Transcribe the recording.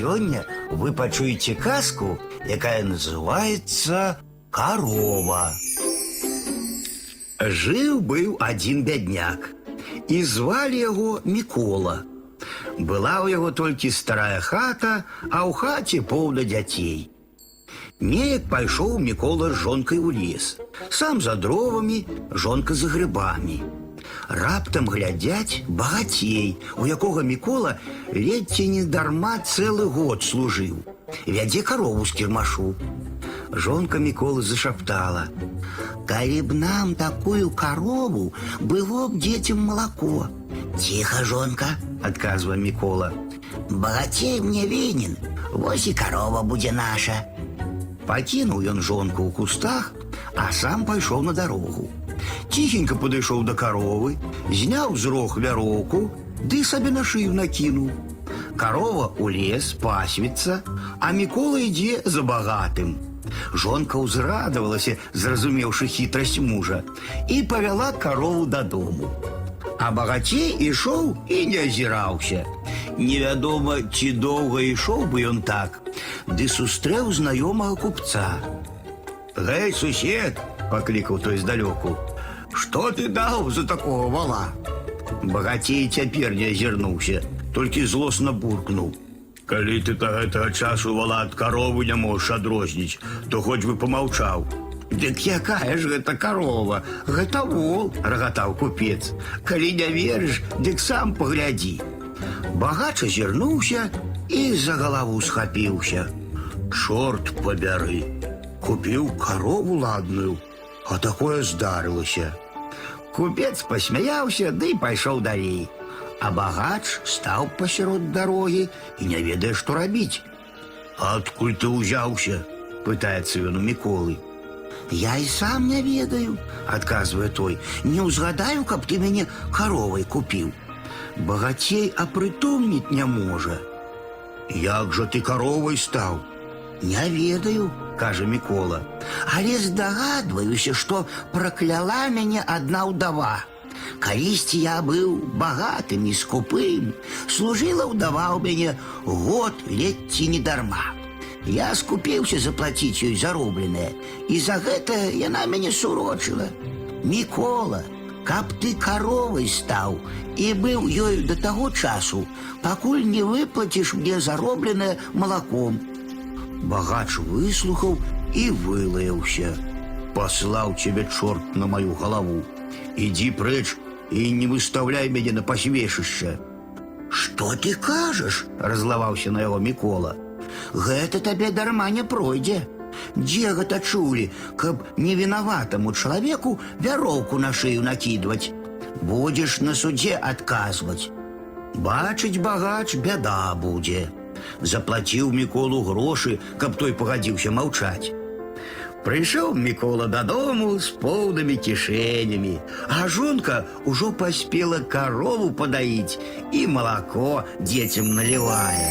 Сегодня вы пачуеце казку, якая называется «Корова». Жил был один бедняк, и звали его Микола. Была у яго толькі старая хата, а ў хаце поўна дзяцей. Неяк пайшоў Мікола з жонкай у лес. Сам за дровамі, жонка за грыбамі. Раптам глядяць багацей, у якога Мікола ледзьце не дарма цэлы год служыў. Вядзе карову з кірмашу. Жонка Міколы зашаптала: « Калі б нам такую корову, было б дзецям молоко. Тихо, жонка, адказвае Мікола. Багацей мне вінен, вось і корова будзе наша. Пакінуў ён жонку ў кустах, а сам пайшоў на дарогу. Ціхенька падышоў да каровы, зняў з рог вяроўку, ды сабе на шыю накінуў. Карова ў лес пасвіцца, а Мікола ідзе за багатым. Жонка ўзрадавалася, зразумеўшы хітрасць мужа, і павяла карову дадому. А багацей ішоў і не азіраўся. Невядома, ці доўга ішоў бы ён так, ды сустрэў знаёмага купца. Гэй, сусед, паклікаў той здалёку. Што ты даў за такого вала? Багацей цяпер не азірнуўся, толькі злосна буркнуў. Калі ты да гэтага часу вала ад каровы не можаш адрозніць, то хоць бы помаўчаў. Дык якая ж гэта карова, гэта вол, рагатаў купец. Калі не верыш, дык сам паглядзі. Багач азірнуўся і за галаву схапіўся. Чорт пабяры, купіў карову ладную, а такое здарылася. Купец пасмяяўся, ды пайшоў далей. А багач стаў пасярод дарогі і не ведае, што рабіць. Адкуль ты ўзяўся? пытаецца ён у Міколы. Я і сам не ведаю, адказвае той. Не ўзгадаю, каб ты мяне каровай купіў. Багацей апрытомніць не можа. Як жа ты каровай стаў? Не ведаю, кажа Мікола, але здагадваюся, што пракляла мяне адна ўдава. Калісьці я быў багатым і скупым, служыла ўдава ў мяне год ледці не дарма. Я скупіўся заплаціць ёй заробленае, і за гэта яна мяне сурочыла. Мікола, каб ты каровай стаў і быў ёю да таго часу, пакуль не выплаціш мне заробленае малаком. Багач выслухаў і вылаяўся. Паслаў цябе чорт на маю галаву. Ідзі прэч і не выстаўляй мяне на пасвешышча. Што ты кажаш? разлаваўся на яго Мікола. Гэта табе дарма не пройдзе. Дзе гэта чулі, каб невінаватаму чалавеку вяроўку на шыю накідваць. Будзеш на судзе адказваць. Бачыць багач бяда будзе. Заплаціў Міколу грошы, каб той пагадзіўся маўчаць. Прыйшоў Мікола дадому з поўнымі кішэнямі, а жонка ўжо паспела карову падаіць і малако дзецям налівае.